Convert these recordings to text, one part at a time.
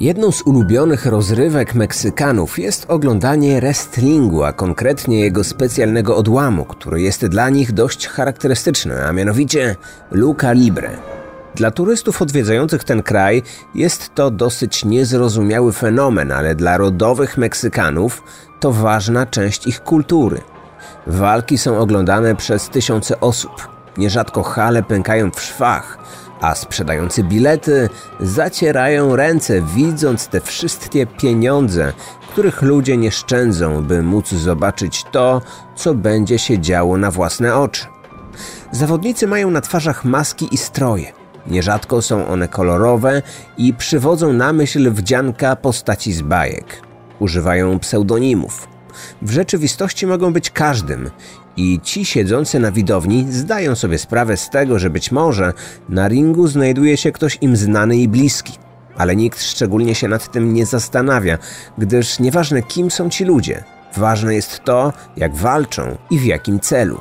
Jedną z ulubionych rozrywek Meksykanów jest oglądanie wrestlingu, a konkretnie jego specjalnego odłamu, który jest dla nich dość charakterystyczny, a mianowicie luka libre. Dla turystów odwiedzających ten kraj jest to dosyć niezrozumiały fenomen, ale dla rodowych Meksykanów to ważna część ich kultury. Walki są oglądane przez tysiące osób. Nierzadko hale pękają w szwach, a sprzedający bilety zacierają ręce, widząc te wszystkie pieniądze, których ludzie nie szczędzą, by móc zobaczyć to, co będzie się działo na własne oczy. Zawodnicy mają na twarzach maski i stroje. Nierzadko są one kolorowe i przywodzą na myśl wdzianka postaci z bajek. Używają pseudonimów. W rzeczywistości mogą być każdym i ci siedzący na widowni zdają sobie sprawę z tego, że być może na ringu znajduje się ktoś im znany i bliski. Ale nikt szczególnie się nad tym nie zastanawia, gdyż nieważne kim są ci ludzie, ważne jest to, jak walczą i w jakim celu.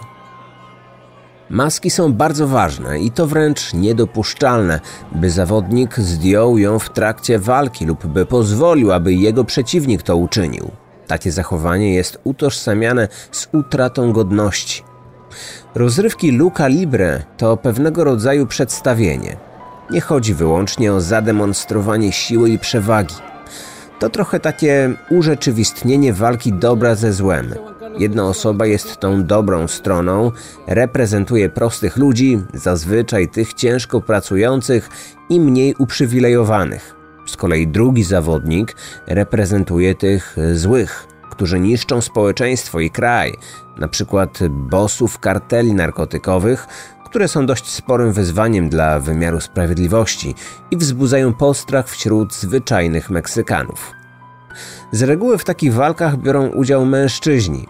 Maski są bardzo ważne i to wręcz niedopuszczalne, by zawodnik zdjął ją w trakcie walki lub by pozwolił, aby jego przeciwnik to uczynił. Takie zachowanie jest utożsamiane z utratą godności. Rozrywki Luca Libre to pewnego rodzaju przedstawienie. Nie chodzi wyłącznie o zademonstrowanie siły i przewagi. To trochę takie urzeczywistnienie walki dobra ze złem. Jedna osoba jest tą dobrą stroną, reprezentuje prostych ludzi, zazwyczaj tych ciężko pracujących i mniej uprzywilejowanych. Z kolei drugi zawodnik reprezentuje tych złych, którzy niszczą społeczeństwo i kraj, na przykład bosów karteli narkotykowych, które są dość sporym wyzwaniem dla wymiaru sprawiedliwości i wzbudzają postrach wśród zwyczajnych Meksykanów. Z reguły w takich walkach biorą udział mężczyźni.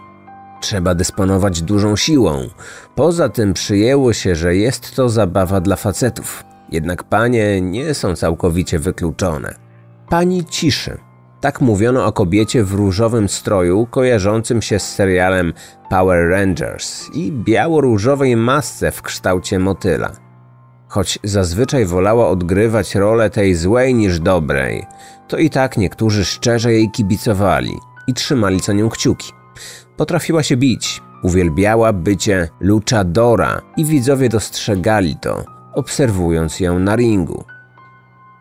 Trzeba dysponować dużą siłą. Poza tym przyjęło się, że jest to zabawa dla facetów. Jednak panie nie są całkowicie wykluczone. Pani ciszy. Tak mówiono o kobiecie w różowym stroju kojarzącym się z serialem Power Rangers i biało-różowej masce w kształcie motyla. Choć zazwyczaj wolała odgrywać rolę tej złej niż dobrej, to i tak niektórzy szczerze jej kibicowali i trzymali co nią kciuki. Potrafiła się bić, uwielbiała bycie luchadora i widzowie dostrzegali to, obserwując ją na ringu.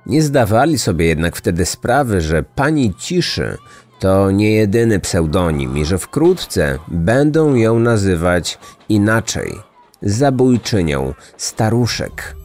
Nie zdawali sobie jednak wtedy sprawy, że pani ciszy to nie jedyny pseudonim i że wkrótce będą ją nazywać inaczej zabójczynią staruszek.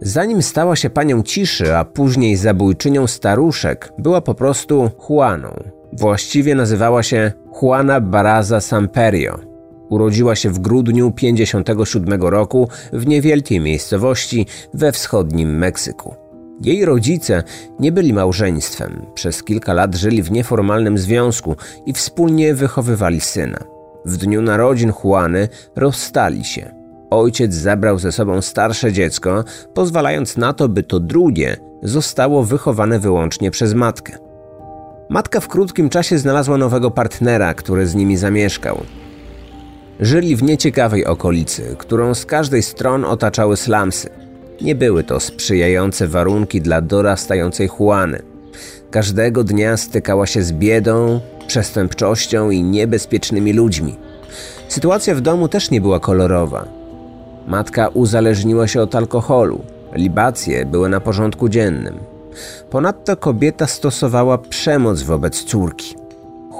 Zanim stała się panią ciszy, a później zabójczynią staruszek, była po prostu Juaną. Właściwie nazywała się Juana Baraza Samperio Urodziła się w grudniu 57 roku w niewielkiej miejscowości we wschodnim Meksyku. Jej rodzice nie byli małżeństwem, przez kilka lat żyli w nieformalnym związku i wspólnie wychowywali syna. W dniu narodzin Juany rozstali się. Ojciec zabrał ze sobą starsze dziecko, pozwalając na to, by to drugie zostało wychowane wyłącznie przez matkę. Matka w krótkim czasie znalazła nowego partnera, który z nimi zamieszkał. Żyli w nieciekawej okolicy, którą z każdej stron otaczały slamsy. Nie były to sprzyjające warunki dla dorastającej Juany. Każdego dnia stykała się z biedą, przestępczością i niebezpiecznymi ludźmi. Sytuacja w domu też nie była kolorowa. Matka uzależniła się od alkoholu, libacje były na porządku dziennym. Ponadto kobieta stosowała przemoc wobec córki.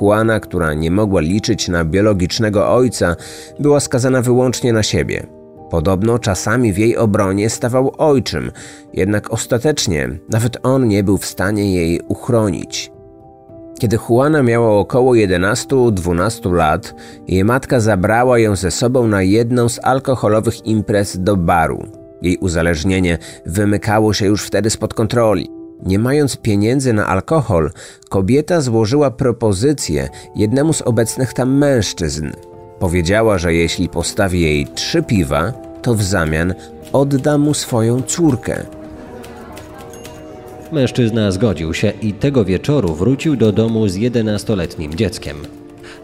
Juana, która nie mogła liczyć na biologicznego ojca, była skazana wyłącznie na siebie. Podobno czasami w jej obronie stawał ojczym, jednak ostatecznie nawet on nie był w stanie jej uchronić. Kiedy Juana miała około 11-12 lat, jej matka zabrała ją ze sobą na jedną z alkoholowych imprez do baru. Jej uzależnienie wymykało się już wtedy spod kontroli. Nie mając pieniędzy na alkohol, kobieta złożyła propozycję jednemu z obecnych tam mężczyzn. Powiedziała, że jeśli postawi jej trzy piwa, to w zamian odda mu swoją córkę. Mężczyzna zgodził się i tego wieczoru wrócił do domu z jedenastoletnim dzieckiem.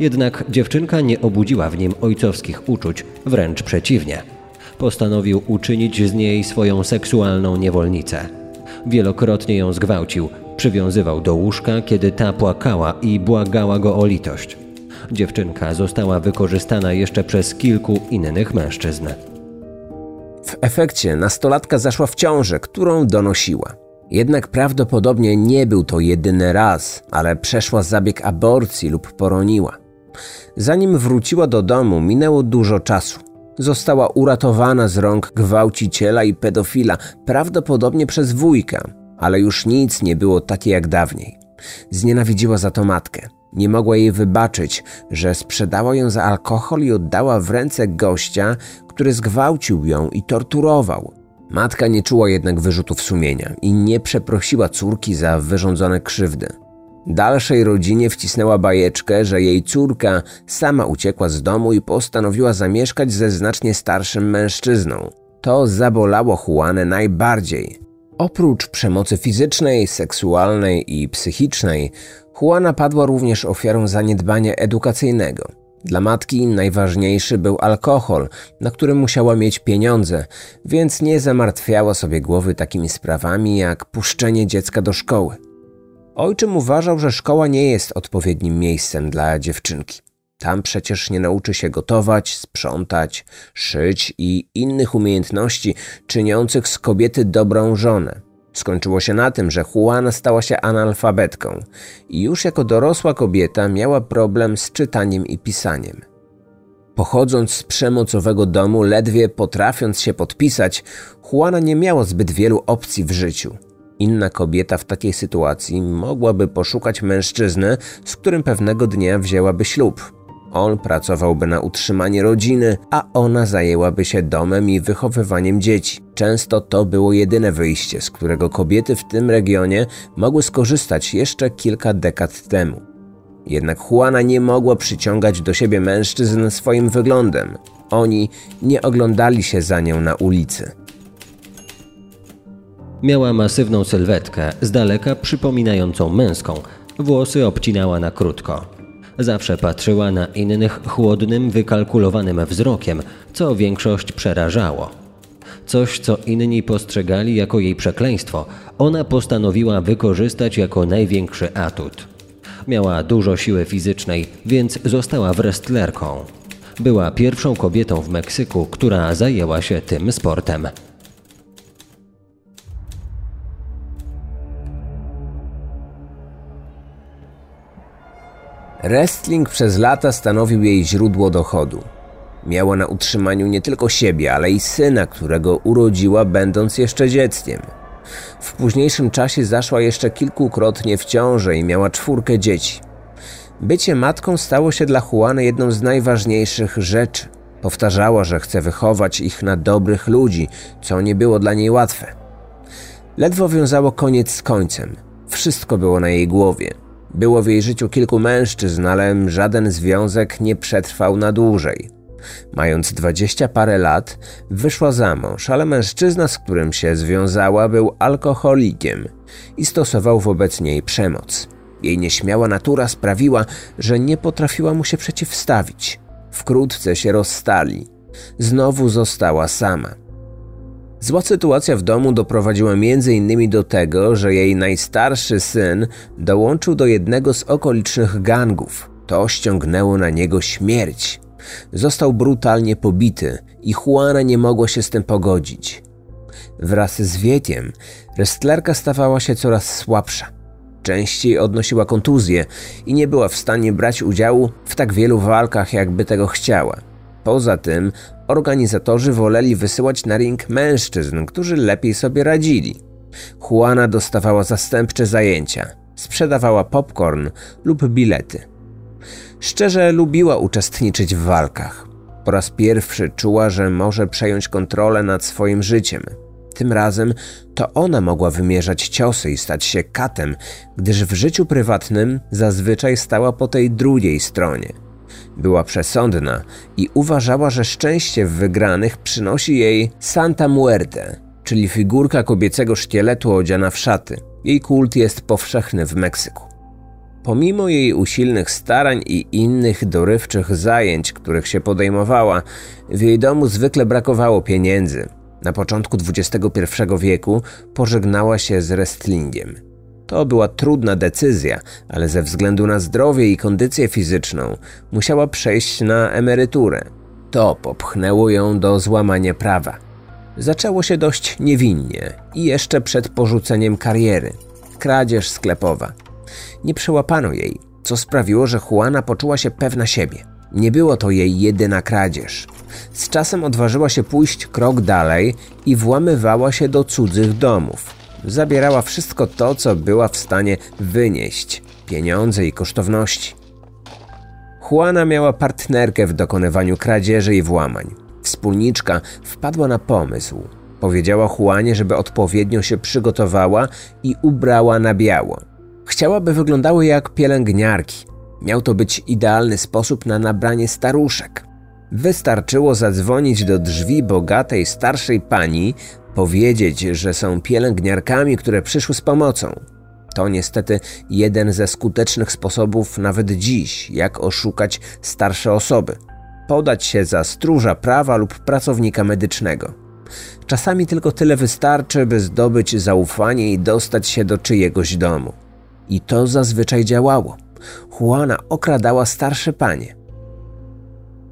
Jednak dziewczynka nie obudziła w nim ojcowskich uczuć, wręcz przeciwnie. Postanowił uczynić z niej swoją seksualną niewolnicę. Wielokrotnie ją zgwałcił, przywiązywał do łóżka, kiedy ta płakała i błagała go o litość. Dziewczynka została wykorzystana jeszcze przez kilku innych mężczyzn. W efekcie nastolatka zaszła w ciążę, którą donosiła. Jednak prawdopodobnie nie był to jedyny raz, ale przeszła zabieg aborcji lub poroniła. Zanim wróciła do domu, minęło dużo czasu. Została uratowana z rąk gwałciciela i pedofila, prawdopodobnie przez wujka, ale już nic nie było takie jak dawniej. Znienawidziła za to matkę. Nie mogła jej wybaczyć, że sprzedała ją za alkohol i oddała w ręce gościa, który zgwałcił ją i torturował. Matka nie czuła jednak wyrzutów sumienia i nie przeprosiła córki za wyrządzone krzywdy. Dalszej rodzinie wcisnęła bajeczkę, że jej córka sama uciekła z domu i postanowiła zamieszkać ze znacznie starszym mężczyzną. To zabolało Juanę najbardziej. Oprócz przemocy fizycznej, seksualnej i psychicznej, Juana padła również ofiarą zaniedbania edukacyjnego. Dla matki najważniejszy był alkohol, na który musiała mieć pieniądze, więc nie zamartwiała sobie głowy takimi sprawami jak puszczenie dziecka do szkoły. Ojczym uważał, że szkoła nie jest odpowiednim miejscem dla dziewczynki. Tam przecież nie nauczy się gotować, sprzątać, szyć i innych umiejętności czyniących z kobiety dobrą żonę. Skończyło się na tym, że Juana stała się analfabetką i już jako dorosła kobieta miała problem z czytaniem i pisaniem. Pochodząc z przemocowego domu, ledwie potrafiąc się podpisać, Juana nie miała zbyt wielu opcji w życiu. Inna kobieta w takiej sytuacji mogłaby poszukać mężczyzny, z którym pewnego dnia wzięłaby ślub. On pracowałby na utrzymanie rodziny, a ona zajęłaby się domem i wychowywaniem dzieci. Często to było jedyne wyjście, z którego kobiety w tym regionie mogły skorzystać jeszcze kilka dekad temu. Jednak Juana nie mogła przyciągać do siebie mężczyzn swoim wyglądem. Oni nie oglądali się za nią na ulicy. Miała masywną sylwetkę, z daleka przypominającą męską. Włosy obcinała na krótko. Zawsze patrzyła na innych chłodnym, wykalkulowanym wzrokiem, co większość przerażało. Coś, co inni postrzegali jako jej przekleństwo, ona postanowiła wykorzystać jako największy atut. Miała dużo siły fizycznej, więc została wrestlerką. Była pierwszą kobietą w Meksyku, która zajęła się tym sportem. Wrestling przez lata stanowił jej źródło dochodu. Miała na utrzymaniu nie tylko siebie, ale i syna, którego urodziła będąc jeszcze dzieckiem. W późniejszym czasie zaszła jeszcze kilkukrotnie w ciążę i miała czwórkę dzieci. Bycie matką stało się dla Juany jedną z najważniejszych rzeczy. Powtarzała, że chce wychować ich na dobrych ludzi, co nie było dla niej łatwe. Ledwo wiązało koniec z końcem. Wszystko było na jej głowie. Było w jej życiu kilku mężczyzn, ale żaden związek nie przetrwał na dłużej. Mając dwadzieścia parę lat, wyszła za mąż, ale mężczyzna, z którym się związała, był alkoholikiem i stosował wobec niej przemoc. Jej nieśmiała natura sprawiła, że nie potrafiła mu się przeciwstawić. Wkrótce się rozstali. Znowu została sama. Zła sytuacja w domu doprowadziła m.in. do tego, że jej najstarszy syn dołączył do jednego z okolicznych gangów. To ściągnęło na niego śmierć. Został brutalnie pobity i Juana nie mogła się z tym pogodzić. Wraz z wiekiem wrestlerka stawała się coraz słabsza. Częściej odnosiła kontuzje i nie była w stanie brać udziału w tak wielu walkach, jakby tego chciała. Poza tym organizatorzy woleli wysyłać na ring mężczyzn, którzy lepiej sobie radzili. Juana dostawała zastępcze zajęcia, sprzedawała popcorn lub bilety. Szczerze lubiła uczestniczyć w walkach. Po raz pierwszy czuła, że może przejąć kontrolę nad swoim życiem. Tym razem to ona mogła wymierzać ciosy i stać się katem, gdyż w życiu prywatnym zazwyczaj stała po tej drugiej stronie – była przesądna i uważała, że szczęście w wygranych przynosi jej Santa Muerte, czyli figurka kobiecego szkieletu odziana w szaty. Jej kult jest powszechny w Meksyku. Pomimo jej usilnych starań i innych dorywczych zajęć, których się podejmowała, w jej domu zwykle brakowało pieniędzy. Na początku XXI wieku pożegnała się z wrestlingiem. To była trudna decyzja, ale ze względu na zdrowie i kondycję fizyczną musiała przejść na emeryturę. To popchnęło ją do złamania prawa. Zaczęło się dość niewinnie i jeszcze przed porzuceniem kariery. Kradzież sklepowa. Nie przełapano jej, co sprawiło, że Juana poczuła się pewna siebie. Nie było to jej jedyna kradzież. Z czasem odważyła się pójść krok dalej i włamywała się do cudzych domów. Zabierała wszystko to, co była w stanie wynieść pieniądze i kosztowności. Juana miała partnerkę w dokonywaniu kradzieży i włamań. Wspólniczka wpadła na pomysł. Powiedziała Juanie, żeby odpowiednio się przygotowała i ubrała na biało. Chciała, by wyglądały jak pielęgniarki. Miał to być idealny sposób na nabranie staruszek. Wystarczyło zadzwonić do drzwi bogatej starszej pani, powiedzieć, że są pielęgniarkami, które przyszły z pomocą. To niestety jeden ze skutecznych sposobów nawet dziś, jak oszukać starsze osoby. Podać się za stróża prawa lub pracownika medycznego. Czasami tylko tyle wystarczy, by zdobyć zaufanie i dostać się do czyjegoś domu. I to zazwyczaj działało. Juana okradała starsze panie.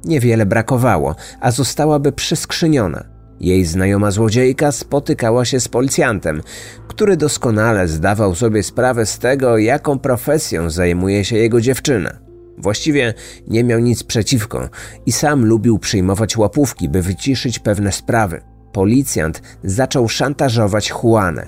Niewiele brakowało, a zostałaby przyskrzyniona. Jej znajoma złodziejka spotykała się z policjantem, który doskonale zdawał sobie sprawę z tego, jaką profesją zajmuje się jego dziewczyna. Właściwie nie miał nic przeciwko i sam lubił przyjmować łapówki, by wyciszyć pewne sprawy. Policjant zaczął szantażować Juanę.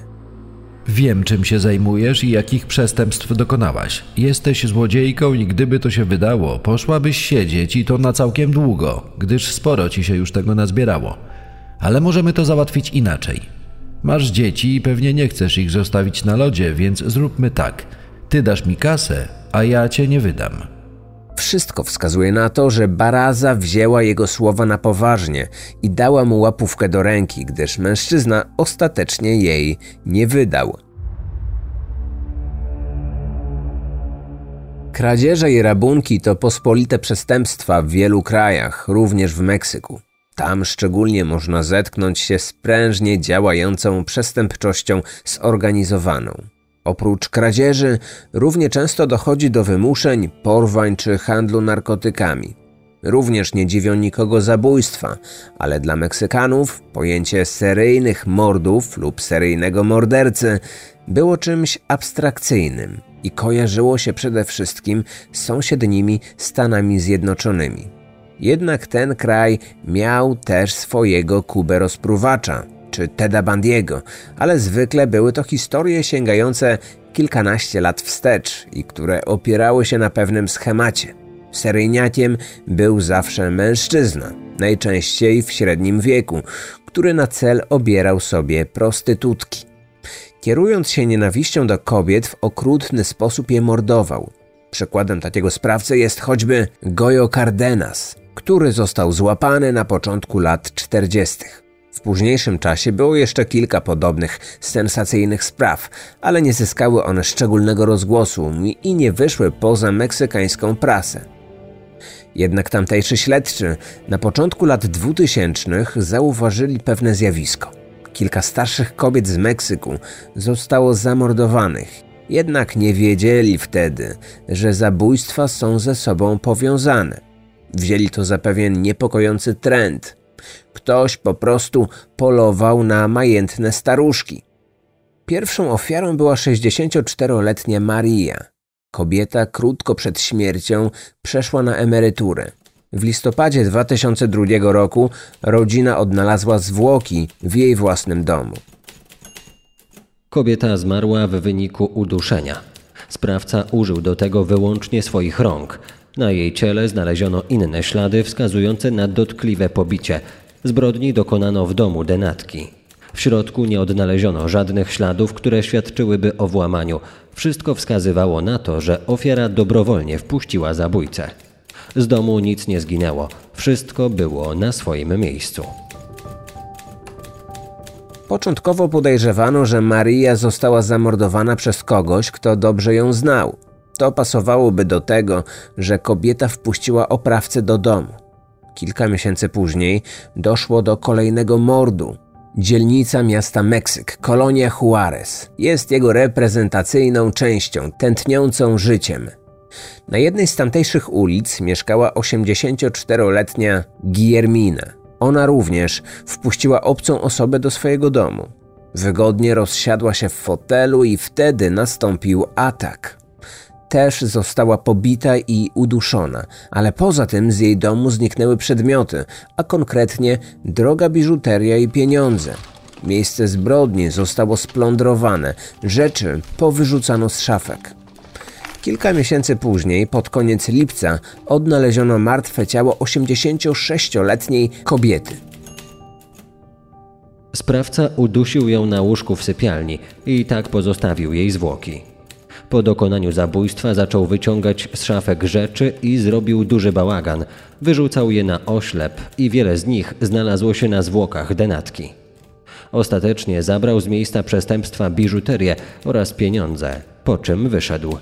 Wiem, czym się zajmujesz i jakich przestępstw dokonałaś. Jesteś złodziejką i gdyby to się wydało, poszłabyś siedzieć i to na całkiem długo, gdyż sporo ci się już tego nazbierało. Ale możemy to załatwić inaczej. Masz dzieci i pewnie nie chcesz ich zostawić na lodzie, więc zróbmy tak. Ty dasz mi kasę, a ja cię nie wydam. Wszystko wskazuje na to, że Baraza wzięła jego słowa na poważnie i dała mu łapówkę do ręki, gdyż mężczyzna ostatecznie jej nie wydał. Kradzieże i rabunki to pospolite przestępstwa w wielu krajach, również w Meksyku. Tam szczególnie można zetknąć się z prężnie działającą przestępczością zorganizowaną. Oprócz kradzieży, równie często dochodzi do wymuszeń, porwań czy handlu narkotykami. Również nie dziwią nikogo zabójstwa, ale dla Meksykanów pojęcie seryjnych mordów lub seryjnego mordercy było czymś abstrakcyjnym i kojarzyło się przede wszystkim z sąsiednimi Stanami Zjednoczonymi. Jednak ten kraj miał też swojego Kubę rozpruwacza – czy Teda Bandiego, ale zwykle były to historie sięgające kilkanaście lat wstecz i które opierały się na pewnym schemacie. Seryjniakiem był zawsze mężczyzna, najczęściej w średnim wieku, który na cel obierał sobie prostytutki. Kierując się nienawiścią do kobiet, w okrutny sposób je mordował. Przykładem takiego sprawcy jest choćby Goyo Cardenas, który został złapany na początku lat 40. W późniejszym czasie było jeszcze kilka podobnych, sensacyjnych spraw, ale nie zyskały one szczególnego rozgłosu i nie wyszły poza meksykańską prasę. Jednak tamtejszy śledczy na początku lat 2000 zauważyli pewne zjawisko. Kilka starszych kobiet z Meksyku zostało zamordowanych, jednak nie wiedzieli wtedy, że zabójstwa są ze sobą powiązane. Wzięli to za pewien niepokojący trend – Ktoś po prostu polował na majętne staruszki. Pierwszą ofiarą była 64-letnia Maria. Kobieta krótko przed śmiercią przeszła na emeryturę. W listopadzie 2002 roku rodzina odnalazła zwłoki w jej własnym domu. Kobieta zmarła w wyniku uduszenia. Sprawca użył do tego wyłącznie swoich rąk. Na jej ciele znaleziono inne ślady wskazujące na dotkliwe pobicie, Zbrodni dokonano w domu denatki. W środku nie odnaleziono żadnych śladów, które świadczyłyby o włamaniu. Wszystko wskazywało na to, że ofiara dobrowolnie wpuściła zabójcę. Z domu nic nie zginęło. Wszystko było na swoim miejscu. Początkowo podejrzewano, że Maria została zamordowana przez kogoś, kto dobrze ją znał. To pasowałoby do tego, że kobieta wpuściła oprawcę do domu. Kilka miesięcy później doszło do kolejnego mordu. Dzielnica miasta Meksyk, kolonia Juarez, jest jego reprezentacyjną częścią, tętniącą życiem. Na jednej z tamtejszych ulic mieszkała 84-letnia Guillermina. Ona również wpuściła obcą osobę do swojego domu. Wygodnie rozsiadła się w fotelu i wtedy nastąpił atak też została pobita i uduszona, ale poza tym z jej domu zniknęły przedmioty, a konkretnie droga biżuteria i pieniądze. Miejsce zbrodni zostało splądrowane, rzeczy powyrzucano z szafek. Kilka miesięcy później, pod koniec lipca, odnaleziono martwe ciało 86-letniej kobiety. Sprawca udusił ją na łóżku w sypialni i tak pozostawił jej zwłoki. Po dokonaniu zabójstwa zaczął wyciągać z szafek rzeczy i zrobił duży bałagan. Wyrzucał je na oślep i wiele z nich znalazło się na zwłokach denatki. Ostatecznie zabrał z miejsca przestępstwa biżuterię oraz pieniądze, po czym wyszedł.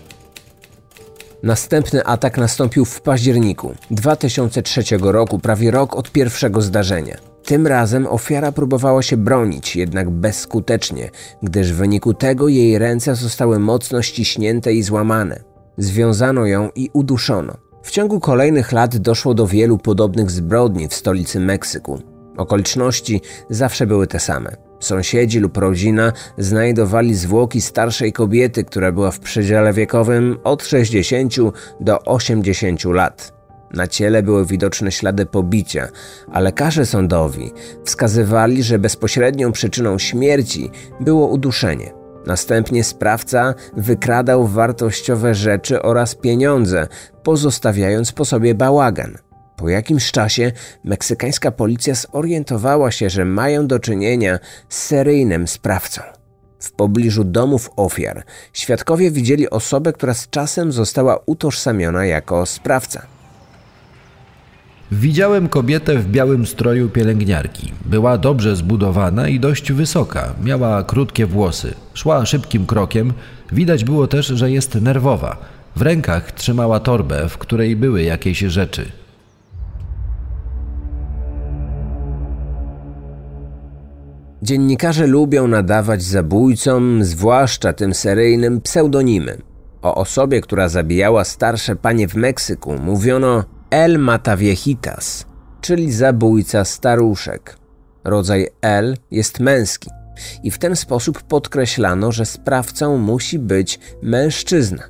Następny atak nastąpił w październiku 2003 roku, prawie rok od pierwszego zdarzenia. Tym razem ofiara próbowała się bronić, jednak bezskutecznie, gdyż w wyniku tego jej ręce zostały mocno ściśnięte i złamane. Związano ją i uduszono. W ciągu kolejnych lat doszło do wielu podobnych zbrodni w stolicy Meksyku. Okoliczności zawsze były te same. Sąsiedzi lub rodzina znajdowali zwłoki starszej kobiety, która była w przedziale wiekowym od 60 do 80 lat. Na ciele były widoczne ślady pobicia, a lekarze sądowi wskazywali, że bezpośrednią przyczyną śmierci było uduszenie. Następnie sprawca wykradał wartościowe rzeczy oraz pieniądze, pozostawiając po sobie bałagan. Po jakimś czasie meksykańska policja zorientowała się, że mają do czynienia z seryjnym sprawcą. W pobliżu domów ofiar świadkowie widzieli osobę, która z czasem została utożsamiona jako sprawca. Widziałem kobietę w białym stroju pielęgniarki. Była dobrze zbudowana i dość wysoka. Miała krótkie włosy. Szła szybkim krokiem. Widać było też, że jest nerwowa. W rękach trzymała torbę, w której były jakieś rzeczy. Dziennikarze lubią nadawać zabójcom, zwłaszcza tym seryjnym, pseudonimy. O osobie, która zabijała starsze panie w Meksyku, mówiono El Mataviejitas, czyli zabójca staruszek. Rodzaj L jest męski i w ten sposób podkreślano, że sprawcą musi być mężczyzna.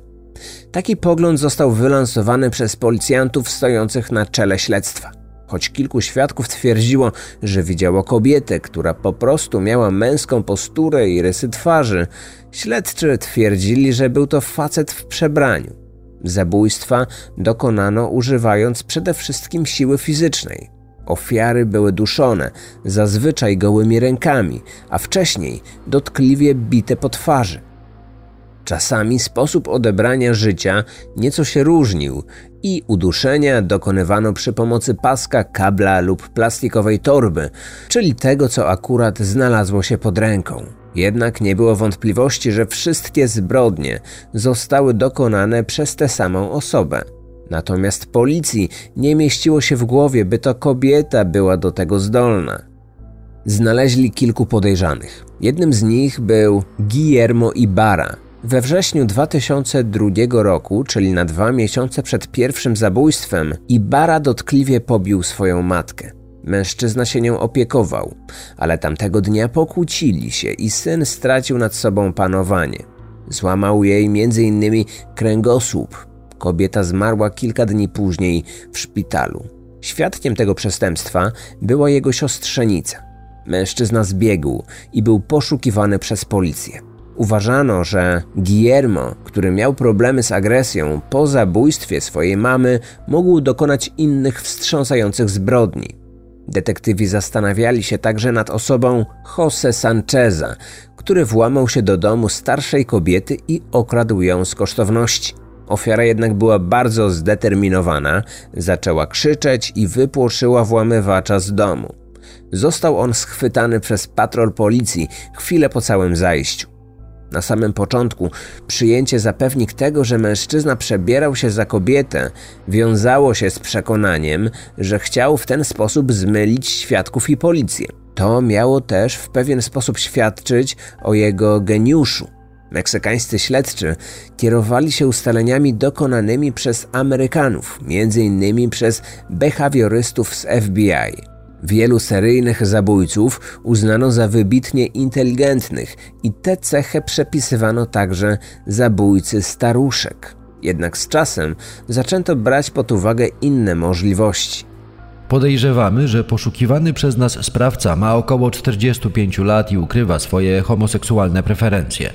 Taki pogląd został wylansowany przez policjantów stojących na czele śledztwa. Choć kilku świadków twierdziło, że widziało kobietę, która po prostu miała męską posturę i rysy twarzy, śledczy twierdzili, że był to facet w przebraniu. Zabójstwa dokonano używając przede wszystkim siły fizycznej. Ofiary były duszone, zazwyczaj gołymi rękami, a wcześniej dotkliwie bite po twarzy. Czasami sposób odebrania życia nieco się różnił i uduszenia dokonywano przy pomocy paska, kabla lub plastikowej torby, czyli tego, co akurat znalazło się pod ręką. Jednak nie było wątpliwości, że wszystkie zbrodnie zostały dokonane przez tę samą osobę. Natomiast policji nie mieściło się w głowie, by to kobieta była do tego zdolna. Znaleźli kilku podejrzanych. Jednym z nich był Guillermo Ibarra. We wrześniu 2002 roku, czyli na dwa miesiące przed pierwszym zabójstwem, Ibarra dotkliwie pobił swoją matkę. Mężczyzna się nią opiekował, ale tamtego dnia pokłócili się i syn stracił nad sobą panowanie. Złamał jej m.in. kręgosłup. Kobieta zmarła kilka dni później w szpitalu. Świadkiem tego przestępstwa była jego siostrzenica. Mężczyzna zbiegł i był poszukiwany przez policję. Uważano, że Guillermo, który miał problemy z agresją po zabójstwie swojej mamy, mógł dokonać innych wstrząsających zbrodni. Detektywi zastanawiali się także nad osobą Jose Sancheza, który włamał się do domu starszej kobiety i okradł ją z kosztowności. Ofiara jednak była bardzo zdeterminowana, zaczęła krzyczeć i wypłoszyła włamywacza z domu. Został on schwytany przez patrol policji chwilę po całym zajściu. Na samym początku przyjęcie zapewnik tego, że mężczyzna przebierał się za kobietę, wiązało się z przekonaniem, że chciał w ten sposób zmylić świadków i policję. To miało też w pewien sposób świadczyć o jego geniuszu. Meksykańscy śledczy kierowali się ustaleniami dokonanymi przez Amerykanów, m.in. przez behawiorystów z FBI. Wielu seryjnych zabójców uznano za wybitnie inteligentnych i tę cechę przepisywano także zabójcy staruszek. Jednak z czasem zaczęto brać pod uwagę inne możliwości. Podejrzewamy, że poszukiwany przez nas sprawca ma około 45 lat i ukrywa swoje homoseksualne preferencje.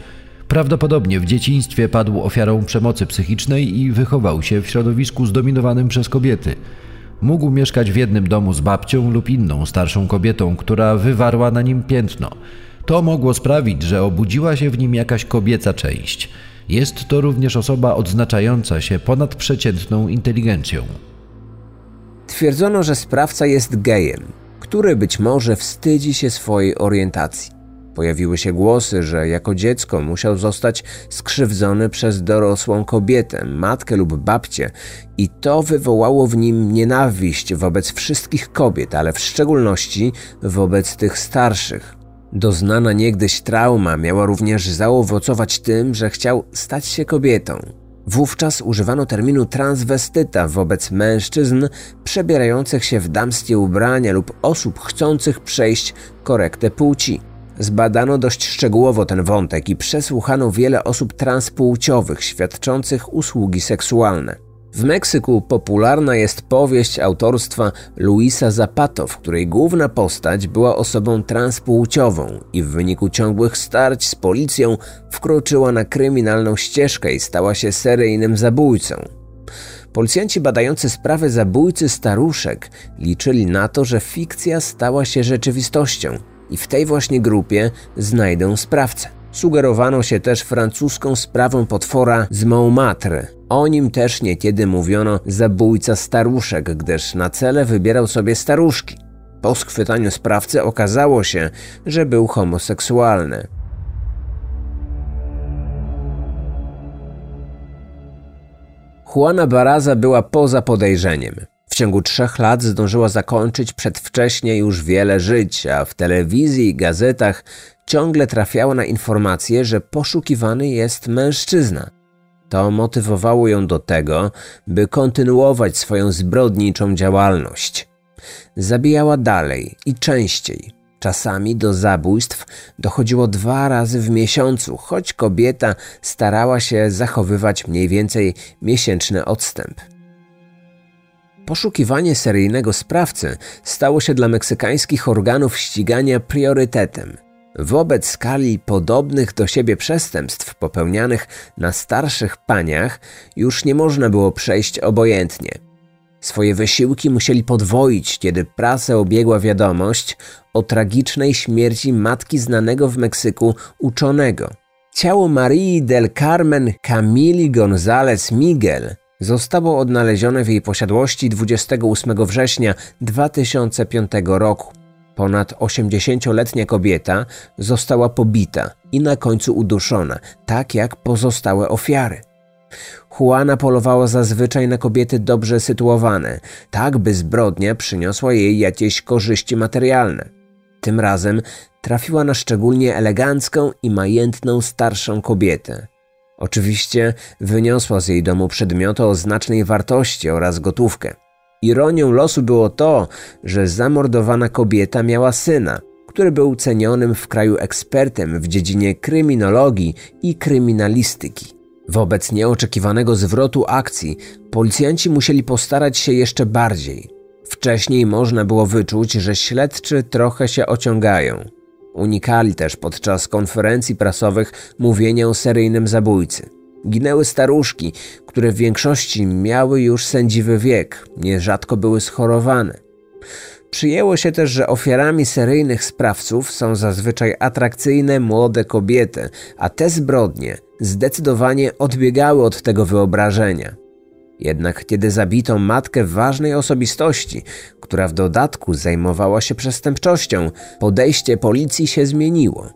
Prawdopodobnie w dzieciństwie padł ofiarą przemocy psychicznej i wychował się w środowisku zdominowanym przez kobiety. Mógł mieszkać w jednym domu z babcią lub inną starszą kobietą, która wywarła na nim piętno. To mogło sprawić, że obudziła się w nim jakaś kobieca część. Jest to również osoba odznaczająca się ponadprzeciętną inteligencją. Twierdzono, że sprawca jest gejem, który być może wstydzi się swojej orientacji. Pojawiły się głosy, że jako dziecko musiał zostać skrzywdzony przez dorosłą kobietę, matkę lub babcię, i to wywołało w nim nienawiść wobec wszystkich kobiet, ale w szczególności wobec tych starszych. Doznana niegdyś trauma miała również zaowocować tym, że chciał stać się kobietą. Wówczas używano terminu transwestyta wobec mężczyzn przebierających się w damskie ubrania lub osób chcących przejść korektę płci. Zbadano dość szczegółowo ten wątek i przesłuchano wiele osób transpłciowych świadczących usługi seksualne. W Meksyku popularna jest powieść autorstwa Luisa Zapato, w której główna postać była osobą transpłciową i w wyniku ciągłych starć z policją wkroczyła na kryminalną ścieżkę i stała się seryjnym zabójcą. Policjanci badający sprawę zabójcy staruszek liczyli na to, że fikcja stała się rzeczywistością – i w tej właśnie grupie znajdę sprawcę. Sugerowano się też francuską sprawą potwora z Montmartre. O nim też niekiedy mówiono zabójca staruszek, gdyż na cele wybierał sobie staruszki. Po schwytaniu sprawcy okazało się, że był homoseksualny. Juana Baraza była poza podejrzeniem. W ciągu trzech lat zdążyła zakończyć przedwcześnie już wiele żyć, a w telewizji i gazetach ciągle trafiała na informacje, że poszukiwany jest mężczyzna. To motywowało ją do tego, by kontynuować swoją zbrodniczą działalność. Zabijała dalej i częściej. Czasami do zabójstw dochodziło dwa razy w miesiącu, choć kobieta starała się zachowywać mniej więcej miesięczny odstęp. Poszukiwanie seryjnego sprawcy stało się dla meksykańskich organów ścigania priorytetem. Wobec skali podobnych do siebie przestępstw popełnianych na starszych paniach już nie można było przejść obojętnie. Swoje wysiłki musieli podwoić, kiedy prasę obiegła wiadomość o tragicznej śmierci matki znanego w Meksyku uczonego. Ciało Marii del Carmen Camili González Miguel zostało odnalezione w jej posiadłości 28 września 2005 roku. Ponad 80-letnia kobieta została pobita i na końcu uduszona, tak jak pozostałe ofiary. Juana polowała zazwyczaj na kobiety dobrze sytuowane, tak by zbrodnia przyniosła jej jakieś korzyści materialne. Tym razem trafiła na szczególnie elegancką i majętną starszą kobietę. Oczywiście wyniosła z jej domu przedmioty o znacznej wartości oraz gotówkę. Ironią losu było to, że zamordowana kobieta miała syna, który był cenionym w kraju ekspertem w dziedzinie kryminologii i kryminalistyki. Wobec nieoczekiwanego zwrotu akcji policjanci musieli postarać się jeszcze bardziej. Wcześniej można było wyczuć, że śledczy trochę się ociągają. Unikali też podczas konferencji prasowych mówienia o seryjnym zabójcy. Ginęły staruszki, które w większości miały już sędziwy wiek, nierzadko były schorowane. Przyjęło się też, że ofiarami seryjnych sprawców są zazwyczaj atrakcyjne młode kobiety, a te zbrodnie zdecydowanie odbiegały od tego wyobrażenia. Jednak kiedy zabito matkę ważnej osobistości, która w dodatku zajmowała się przestępczością, podejście policji się zmieniło.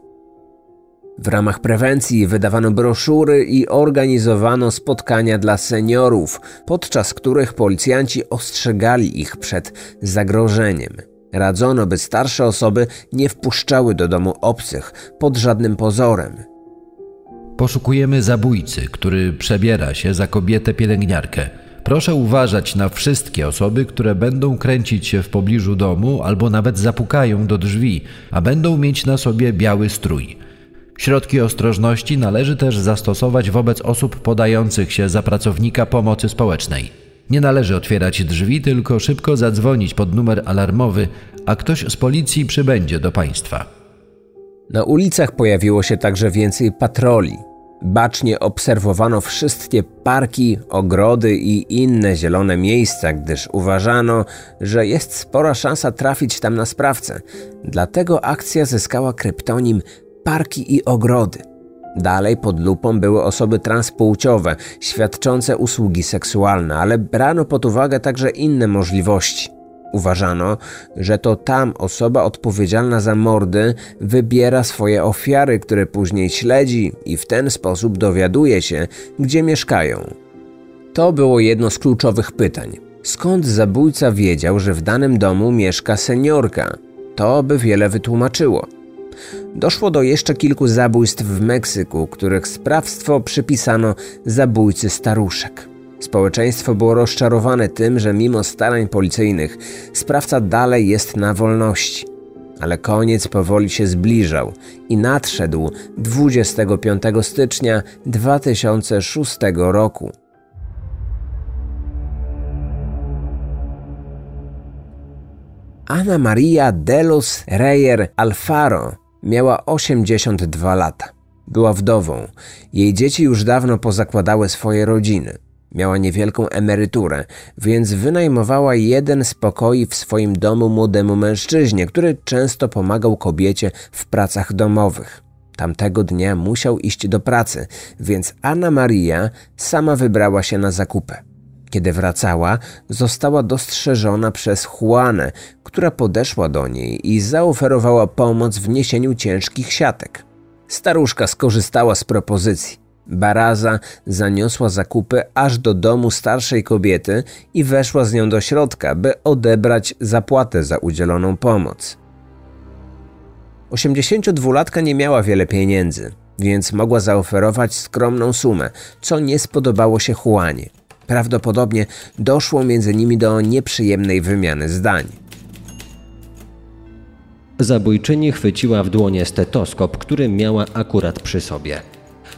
W ramach prewencji wydawano broszury i organizowano spotkania dla seniorów, podczas których policjanci ostrzegali ich przed zagrożeniem. Radzono, by starsze osoby nie wpuszczały do domu obcych pod żadnym pozorem. Poszukujemy zabójcy, który przebiera się za kobietę pielęgniarkę. Proszę uważać na wszystkie osoby, które będą kręcić się w pobliżu domu albo nawet zapukają do drzwi, a będą mieć na sobie biały strój. Środki ostrożności należy też zastosować wobec osób podających się za pracownika pomocy społecznej. Nie należy otwierać drzwi, tylko szybko zadzwonić pod numer alarmowy, a ktoś z policji przybędzie do państwa. Na ulicach pojawiło się także więcej patroli. Bacznie obserwowano wszystkie parki, ogrody i inne zielone miejsca, gdyż uważano, że jest spora szansa trafić tam na sprawcę. Dlatego akcja zyskała kryptonim Parki i Ogrody. Dalej pod lupą były osoby transpłciowe, świadczące usługi seksualne, ale brano pod uwagę także inne możliwości. Uważano, że to tam osoba odpowiedzialna za mordy wybiera swoje ofiary, które później śledzi i w ten sposób dowiaduje się, gdzie mieszkają. To było jedno z kluczowych pytań. Skąd zabójca wiedział, że w danym domu mieszka seniorka? To by wiele wytłumaczyło. Doszło do jeszcze kilku zabójstw w Meksyku, których sprawstwo przypisano zabójcy staruszek. Społeczeństwo było rozczarowane tym, że mimo starań policyjnych sprawca dalej jest na wolności. Ale koniec powoli się zbliżał i nadszedł 25 stycznia 2006 roku. Ana Maria Delos Reyer Alfaro miała 82 lata. Była wdową. Jej dzieci już dawno pozakładały swoje rodziny. Miała niewielką emeryturę, więc wynajmowała jeden z pokoi w swoim domu młodemu mężczyźnie, który często pomagał kobiecie w pracach domowych. Tamtego dnia musiał iść do pracy, więc Anna Maria sama wybrała się na zakupy. Kiedy wracała, została dostrzeżona przez Juanę, która podeszła do niej i zaoferowała pomoc w niesieniu ciężkich siatek. Staruszka skorzystała z propozycji. Baraza zaniosła zakupy aż do domu starszej kobiety i weszła z nią do środka, by odebrać zapłatę za udzieloną pomoc. 82-latka nie miała wiele pieniędzy, więc mogła zaoferować skromną sumę, co nie spodobało się Juanie. Prawdopodobnie doszło między nimi do nieprzyjemnej wymiany zdań. Zabójczyni chwyciła w dłonie stetoskop, który miała akurat przy sobie.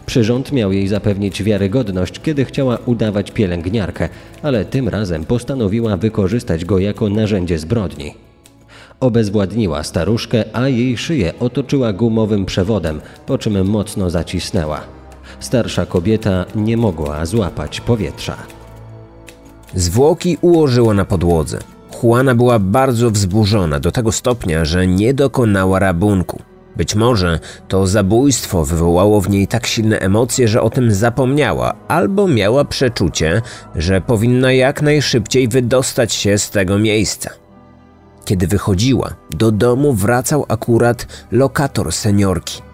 Przyrząd miał jej zapewnić wiarygodność, kiedy chciała udawać pielęgniarkę, ale tym razem postanowiła wykorzystać go jako narzędzie zbrodni. Obezwładniła staruszkę, a jej szyję otoczyła gumowym przewodem, po czym mocno zacisnęła. Starsza kobieta nie mogła złapać powietrza. Zwłoki ułożyło na podłodze. Juana była bardzo wzburzona do tego stopnia, że nie dokonała rabunku. Być może to zabójstwo wywołało w niej tak silne emocje, że o tym zapomniała, albo miała przeczucie, że powinna jak najszybciej wydostać się z tego miejsca. Kiedy wychodziła, do domu wracał akurat lokator seniorki.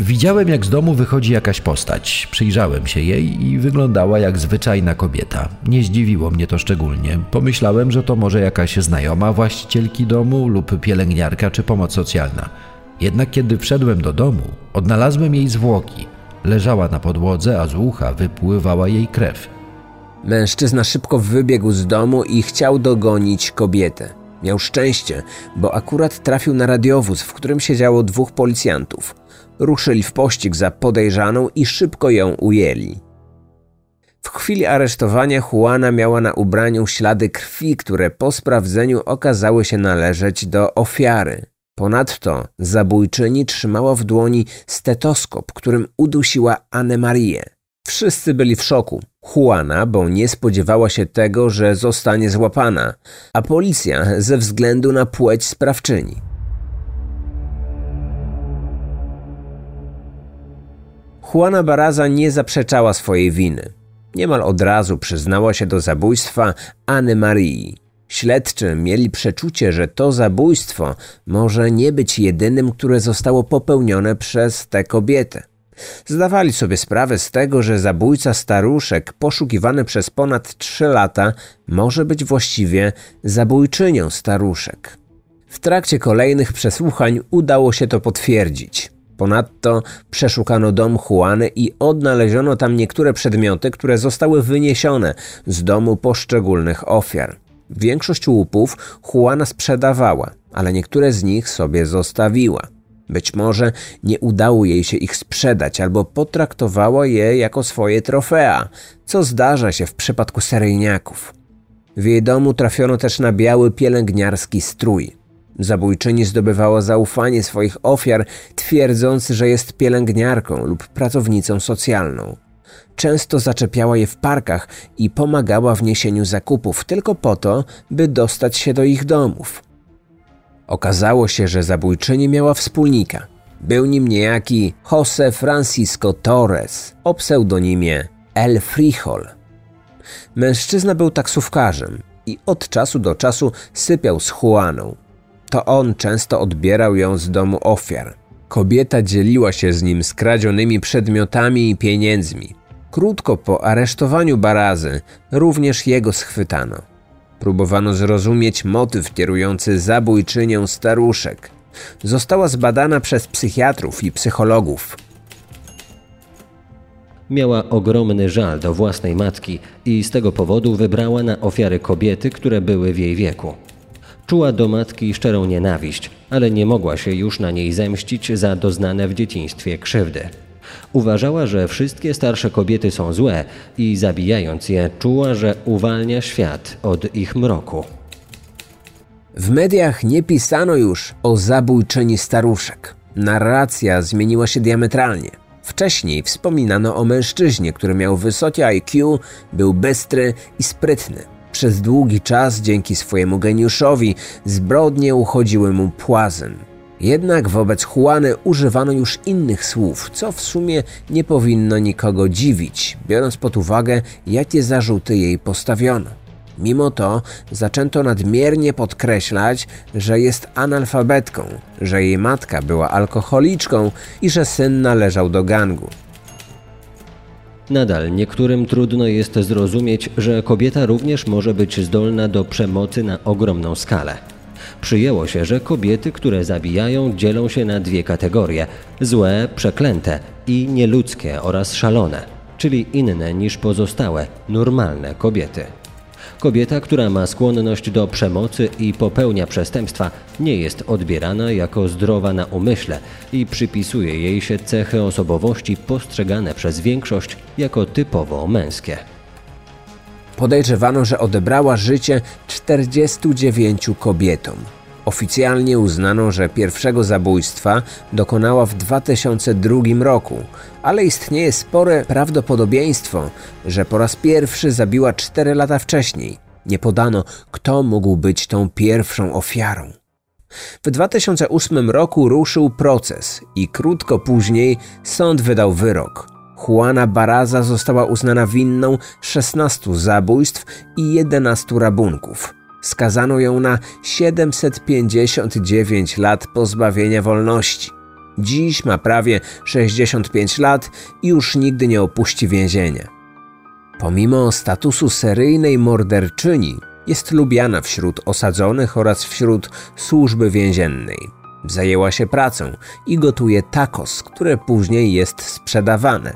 Widziałem, jak z domu wychodzi jakaś postać. Przyjrzałem się jej i wyglądała jak zwyczajna kobieta. Nie zdziwiło mnie to szczególnie. Pomyślałem, że to może jakaś znajoma właścicielki domu lub pielęgniarka czy pomoc socjalna. Jednak kiedy wszedłem do domu, odnalazłem jej zwłoki. Leżała na podłodze, a z ucha wypływała jej krew. Mężczyzna szybko wybiegł z domu i chciał dogonić kobietę. Miał szczęście, bo akurat trafił na radiowóz, w którym siedziało dwóch policjantów. Ruszyli w pościg za podejrzaną i szybko ją ujęli. W chwili aresztowania Juana miała na ubraniu ślady krwi, które po sprawdzeniu okazały się należeć do ofiary. Ponadto zabójczyni trzymała w dłoni stetoskop, którym udusiła Anę Marię. Wszyscy byli w szoku. Juana, bo nie spodziewała się tego, że zostanie złapana, a policja ze względu na płeć sprawczyni. Juana Baraza nie zaprzeczała swojej winy. Niemal od razu przyznała się do zabójstwa Anny Marii. Śledczy mieli przeczucie, że to zabójstwo może nie być jedynym, które zostało popełnione przez tę kobietę. Zdawali sobie sprawę z tego, że zabójca staruszek, poszukiwany przez ponad trzy lata, może być właściwie zabójczynią staruszek. W trakcie kolejnych przesłuchań udało się to potwierdzić. Ponadto przeszukano dom Juany i odnaleziono tam niektóre przedmioty, które zostały wyniesione z domu poszczególnych ofiar. Większość łupów Juana sprzedawała, ale niektóre z nich sobie zostawiła. Być może nie udało jej się ich sprzedać albo potraktowała je jako swoje trofea, co zdarza się w przypadku seryjniaków. W jej domu trafiono też na biały pielęgniarski strój. Zabójczyni zdobywała zaufanie swoich ofiar, twierdząc, że jest pielęgniarką lub pracownicą socjalną. Często zaczepiała je w parkach i pomagała w niesieniu zakupów tylko po to, by dostać się do ich domów. Okazało się, że zabójczyni miała wspólnika. Był nim niejaki Jose Francisco Torres o pseudonimie El Frijol. Mężczyzna był taksówkarzem i od czasu do czasu sypiał z Juaną. To on często odbierał ją z domu ofiar. Kobieta dzieliła się z nim skradzionymi przedmiotami i pieniędzmi. Krótko po aresztowaniu Barazy również jego schwytano. Próbowano zrozumieć motyw kierujący zabójczynią staruszek. Została zbadana przez psychiatrów i psychologów. Miała ogromny żal do własnej matki i z tego powodu wybrała na ofiary kobiety, które były w jej wieku. Czuła do matki szczerą nienawiść, ale nie mogła się już na niej zemścić za doznane w dzieciństwie krzywdy. Uważała, że wszystkie starsze kobiety są złe i zabijając je, czuła, że uwalnia świat od ich mroku. W mediach nie pisano już o zabójczyni staruszek. Narracja zmieniła się diametralnie. Wcześniej wspominano o mężczyźnie, który miał wysokie IQ, był bystry i sprytny. Przez długi czas dzięki swojemu geniuszowi zbrodnie uchodziły mu płazem. Jednak wobec Juany używano już innych słów, co w sumie nie powinno nikogo dziwić, biorąc pod uwagę, jakie zarzuty jej postawiono. Mimo to zaczęto nadmiernie podkreślać, że jest analfabetką, że jej matka była alkoholiczką i że syn należał do gangu. Nadal niektórym trudno jest zrozumieć, że kobieta również może być zdolna do przemocy na ogromną skalę. Przyjęło się, że kobiety, które zabijają, dzielą się na dwie kategorie: złe, przeklęte i nieludzkie oraz szalone, czyli inne niż pozostałe, normalne kobiety. Kobieta, która ma skłonność do przemocy i popełnia przestępstwa, nie jest odbierana jako zdrowa na umyśle i przypisuje jej się cechy osobowości postrzegane przez większość jako typowo męskie. Podejrzewano, że odebrała życie 49 kobietom. Oficjalnie uznano, że pierwszego zabójstwa dokonała w 2002 roku, ale istnieje spore prawdopodobieństwo, że po raz pierwszy zabiła 4 lata wcześniej. Nie podano, kto mógł być tą pierwszą ofiarą. W 2008 roku ruszył proces i krótko później sąd wydał wyrok. Juana Baraza została uznana winną 16 zabójstw i 11 rabunków. Skazano ją na 759 lat pozbawienia wolności. Dziś ma prawie 65 lat i już nigdy nie opuści więzienia. Pomimo statusu seryjnej morderczyni, jest lubiana wśród osadzonych oraz wśród służby więziennej. Zajęła się pracą i gotuje tacos, które później jest sprzedawane.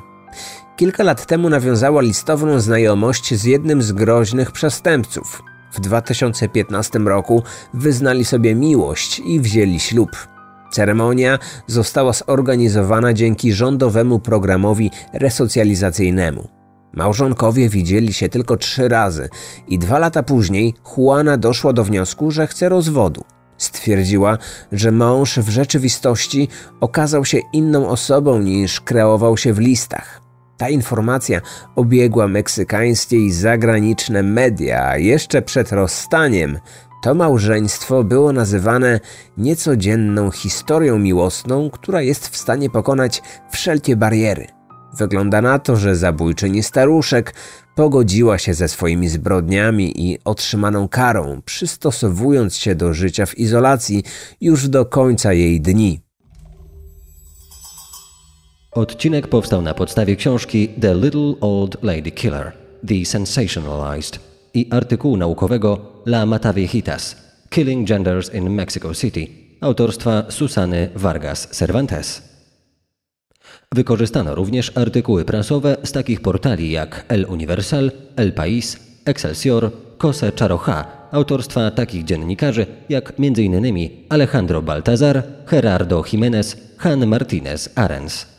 Kilka lat temu nawiązała listowną znajomość z jednym z groźnych przestępców. W 2015 roku wyznali sobie miłość i wzięli ślub. Ceremonia została zorganizowana dzięki rządowemu programowi resocjalizacyjnemu. Małżonkowie widzieli się tylko trzy razy i dwa lata później Juana doszła do wniosku, że chce rozwodu. Stwierdziła, że mąż w rzeczywistości okazał się inną osobą niż kreował się w listach. Ta informacja obiegła meksykańskie i zagraniczne media, a jeszcze przed rozstaniem to małżeństwo było nazywane niecodzienną historią miłosną, która jest w stanie pokonać wszelkie bariery. Wygląda na to, że zabójczyni staruszek pogodziła się ze swoimi zbrodniami i otrzymaną karą, przystosowując się do życia w izolacji już do końca jej dni. Odcinek powstał na podstawie książki The Little Old Lady Killer – The Sensationalized i artykułu naukowego La Mataviejitas – Killing Genders in Mexico City autorstwa Susany Vargas Cervantes. Wykorzystano również artykuły prasowe z takich portali jak El Universal, El País, Excelsior, Cose Charoja autorstwa takich dziennikarzy jak m.in. Alejandro Baltazar, Gerardo Jiménez, Han Martinez Arens.